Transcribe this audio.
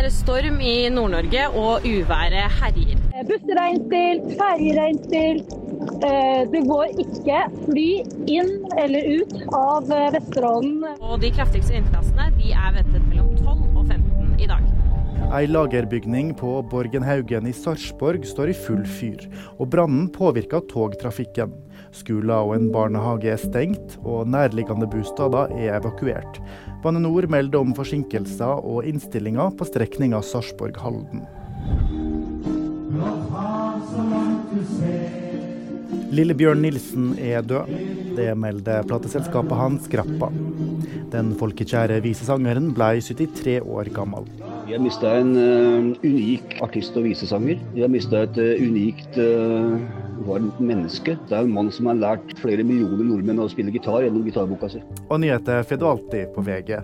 er storm i Nord-Norge, og uværet herjer. Busser er innstilt, ferjer er innstilt. Eh, det går ikke fly inn eller ut av eh, Vesterålen. Og de kraftigste vindkastene de Ei lagerbygning på Borgenhaugen i Sarpsborg står i full fyr, og brannen påvirker togtrafikken. Skoler og en barnehage er stengt, og nærliggende bostader er evakuert. Bane Nor melder om forsinkelser og innstillinger på strekninga Sarpsborg-Halden. Lillebjørn Nilsen er død. Det melder plateselskapet hans Grappa. Den folkekjære visesangeren ble 73 år gammel. Vi har mista en uh, unik artist og visesanger. Vi har mista et uh, unikt uh, varmt menneske. Det er en mann som har lært flere millioner nordmenn å spille gitar gjennom gitarboka si. Og nyheter får du alltid på VG.